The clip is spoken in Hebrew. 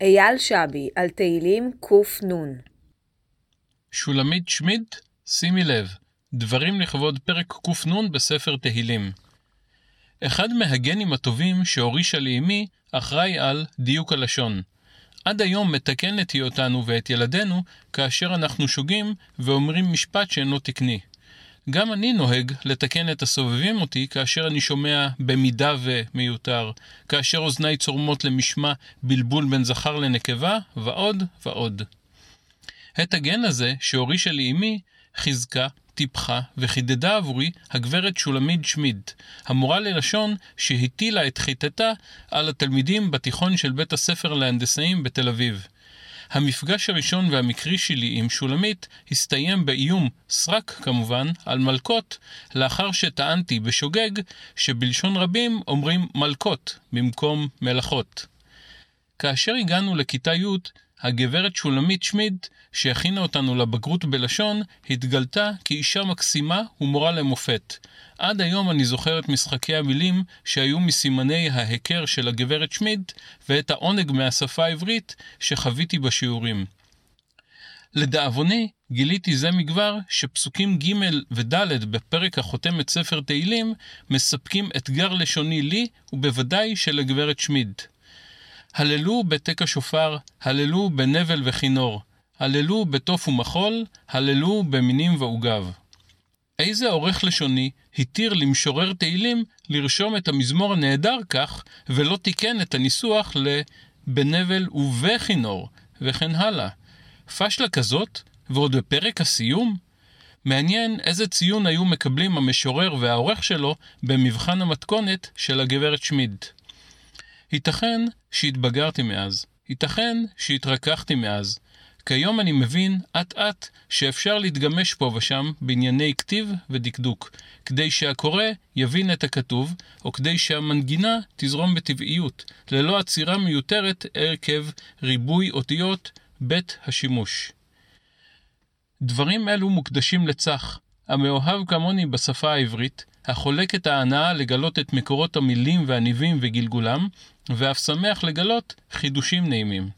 אייל שבי על תהילים קנ. שולמית שמיד, שימי לב, דברים לכבוד פרק קנ בספר תהילים. אחד מהגנים הטובים שהורישה לי אמי אחראי על דיוק הלשון. עד היום מתקנת היא אותנו ואת ילדינו כאשר אנחנו שוגים ואומרים משפט שאינו תקני. גם אני נוהג לתקן את הסובבים אותי כאשר אני שומע במידה ומיותר, כאשר אוזניי צורמות למשמע בלבול בין זכר לנקבה, ועוד ועוד. את הגן הזה, שהורישה לי אמי, חיזקה, טיפחה וחידדה עבורי הגברת שולמית שמיד, המורה ללשון שהטילה את חיטתה על התלמידים בתיכון של בית הספר להנדסאים בתל אביב. המפגש הראשון והמקרי שלי עם שולמית הסתיים באיום, סרק כמובן, על מלקות, לאחר שטענתי בשוגג שבלשון רבים אומרים מלקות במקום מלאכות. כאשר הגענו לכיתה י', הגברת שולמית שמיד, שהכינה אותנו לבגרות בלשון, התגלתה כאישה מקסימה ומורה למופת. עד היום אני זוכר את משחקי המילים שהיו מסימני ההיכר של הגברת שמיד, ואת העונג מהשפה העברית שחוויתי בשיעורים. לדאבוני, גיליתי זה מכבר שפסוקים ג' וד' בפרק החותם את ספר תהילים מספקים אתגר לשוני לי ובוודאי שלגברת שמיד. הללו בתק השופר, הללו בנבל וכינור, הללו בתוף ומחול, הללו במינים ועוגב. איזה עורך לשוני התיר למשורר תהילים לרשום את המזמור הנהדר כך, ולא תיקן את הניסוח ל"בנבל ובכינור", וכן הלאה. פשלה כזאת, ועוד בפרק הסיום? מעניין איזה ציון היו מקבלים המשורר והעורך שלו במבחן המתכונת של הגברת שמיד. ייתכן שהתבגרתי מאז, ייתכן שהתרככתי מאז. כיום אני מבין אט אט שאפשר להתגמש פה ושם בענייני כתיב ודקדוק, כדי שהקורא יבין את הכתוב, או כדי שהמנגינה תזרום בטבעיות, ללא עצירה מיותרת עקב ריבוי אותיות בית השימוש. דברים אלו מוקדשים לצח, המאוהב כמוני בשפה העברית, החולק את ההנאה לגלות את מקורות המילים והניבים וגלגולם, ואף שמח לגלות חידושים נעימים.